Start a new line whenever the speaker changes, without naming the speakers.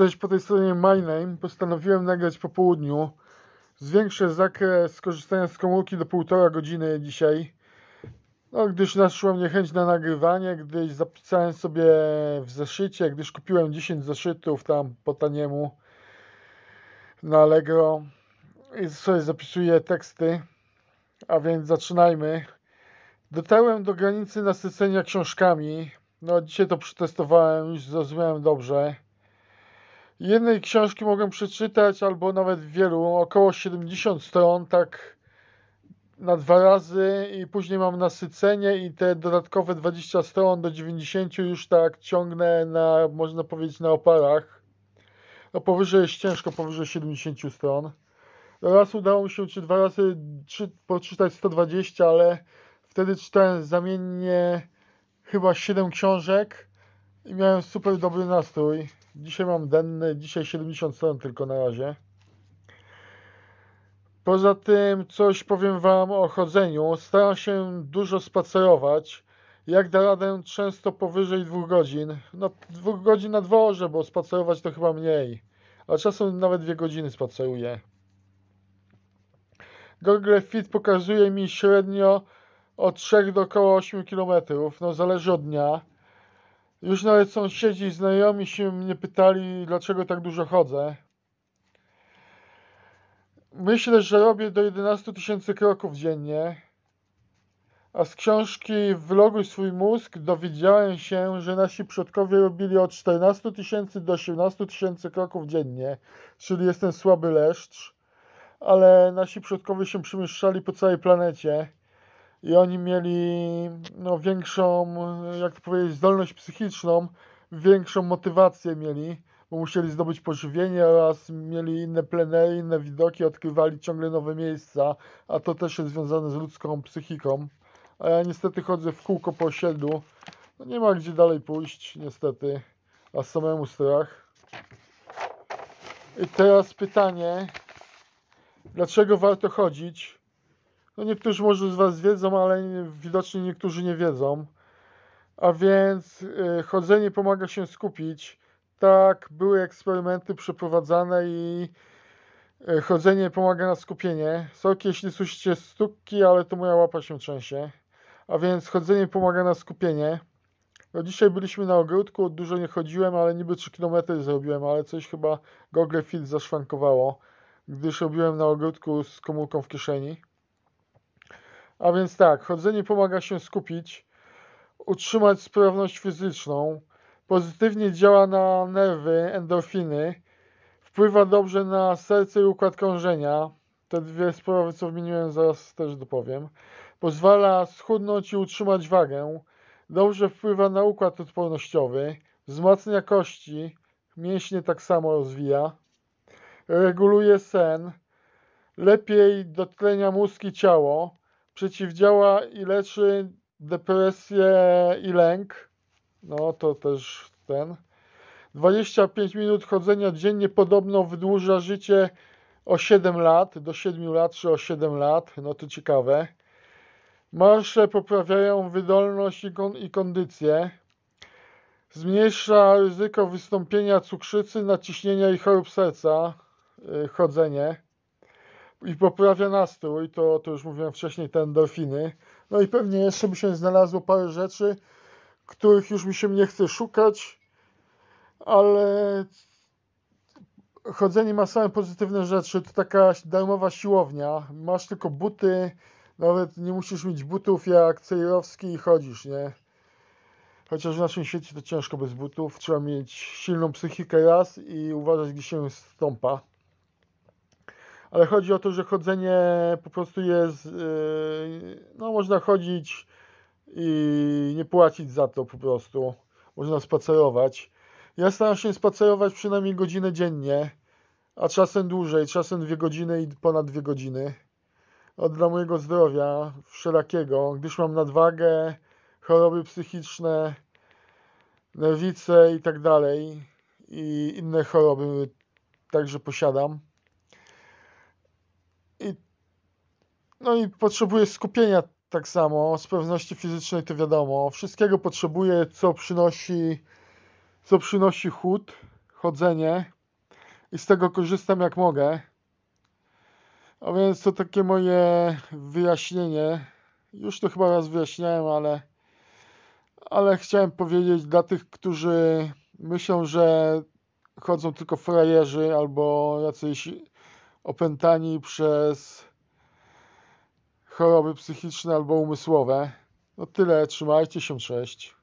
Cześć, po tej stronie MyName. Postanowiłem nagrać po południu. Zwiększę zakres korzystania z komórki do półtora godziny dzisiaj. No, gdyż naszła mnie chęć na nagrywanie, gdyś zapisałem sobie w zeszycie, gdyż kupiłem 10 zeszytów tam po taniemu na Allegro i sobie zapisuję teksty. A więc zaczynajmy. Dotarłem do granicy nasycenia książkami. No, dzisiaj to przetestowałem, już zrozumiałem dobrze. Jednej książki mogę przeczytać, albo nawet wielu, około 70 stron, tak na dwa razy i później mam nasycenie i te dodatkowe 20 stron do 90 już tak ciągnę na, można powiedzieć, na oparach. No powyżej jest ciężko, powyżej 70 stron. Raz udało mi się, czy dwa razy trzy, poczytać 120, ale wtedy czytałem zamiennie chyba 7 książek i miałem super dobry nastrój. Dzisiaj mam denny, dzisiaj 70 stron tylko na razie. Poza tym coś powiem Wam o chodzeniu. Staram się dużo spacerować. Jak da radę, często powyżej dwóch godzin. No, dwóch godzin na dworze, bo spacerować to chyba mniej. A czasem nawet dwie godziny spaceruję. Google Fit pokazuje mi średnio od 3 do około 8 km. No, zależy od dnia. Już nawet sąsiedzi i znajomi się mnie pytali, dlaczego tak dużo chodzę. Myślę, że robię do 11 tysięcy kroków dziennie. A z książki Vloguj swój mózg dowiedziałem się, że nasi przodkowie robili od 14 tysięcy do 18 tysięcy kroków dziennie, czyli jestem słaby leszcz, ale nasi przodkowie się przemieszczali po całej planecie i oni mieli no, większą, jak to powiedzieć, zdolność psychiczną, większą motywację mieli, bo musieli zdobyć pożywienie oraz mieli inne plenery, inne widoki, odkrywali ciągle nowe miejsca, a to też jest związane z ludzką psychiką. A ja niestety chodzę w kółko po osiedlu, no nie ma gdzie dalej pójść, niestety, a samemu strach. I teraz pytanie, dlaczego warto chodzić? No niektórzy może z Was wiedzą, ale widocznie niektórzy nie wiedzą. A więc y, chodzenie pomaga się skupić. Tak, były eksperymenty przeprowadzane i y, chodzenie pomaga na skupienie. Sorki, jeśli słyszycie stukki, ale to moja łapa się trzęsie. A więc chodzenie pomaga na skupienie. No dzisiaj byliśmy na ogródku, dużo nie chodziłem, ale niby 3 km zrobiłem, ale coś chyba Google Fit zaszwankowało, gdyż robiłem na ogródku z komórką w kieszeni. A więc tak, chodzenie pomaga się skupić, utrzymać sprawność fizyczną, pozytywnie działa na nerwy, endorfiny, wpływa dobrze na serce i układ krążenia. Te dwie sprawy, co wymieniłem, zaraz też dopowiem. Pozwala schudnąć i utrzymać wagę. Dobrze wpływa na układ odpornościowy. Wzmacnia kości. Mięśnie tak samo rozwija. Reguluje sen. Lepiej dotlenia mózg i ciało przeciwdziała i leczy depresję i lęk. No to też ten. 25 minut chodzenia dziennie podobno wydłuża życie o 7 lat, do 7 lat czy o 7 lat. No to ciekawe. Marsze poprawiają wydolność i, kon i kondycję. Zmniejsza ryzyko wystąpienia cukrzycy, naciśnienia i chorób serca. Yy, chodzenie i poprawia nastrój, to, to już mówiłem wcześniej, te endorfiny. No i pewnie jeszcze by się znalazło parę rzeczy, których już mi się nie chce szukać, ale chodzenie ma same pozytywne rzeczy. To taka darmowa siłownia. Masz tylko buty, nawet nie musisz mieć butów jak Cejrowski i chodzisz, nie? Chociaż w naszym świecie to ciężko bez butów. Trzeba mieć silną psychikę raz i uważać, gdzie się stąpa ale chodzi o to, że chodzenie po prostu jest, yy, no można chodzić i nie płacić za to po prostu. Można spacerować. Ja staram się spacerować przynajmniej godzinę dziennie, a czasem dłużej, czasem dwie godziny i ponad dwie godziny. Od dla mojego zdrowia wszelakiego, gdyż mam nadwagę, choroby psychiczne, nerwice i tak dalej i inne choroby także posiadam. I, no i potrzebuję skupienia tak samo, z pewności fizycznej to wiadomo. Wszystkiego potrzebuję, co przynosi, co przynosi chód, chodzenie i z tego korzystam jak mogę. A więc to takie moje wyjaśnienie. Już to chyba raz wyjaśniałem, ale, ale chciałem powiedzieć dla tych, którzy myślą, że chodzą tylko frajerzy albo jacyś opętani przez choroby psychiczne albo umysłowe. No tyle, trzymajcie się, cześć.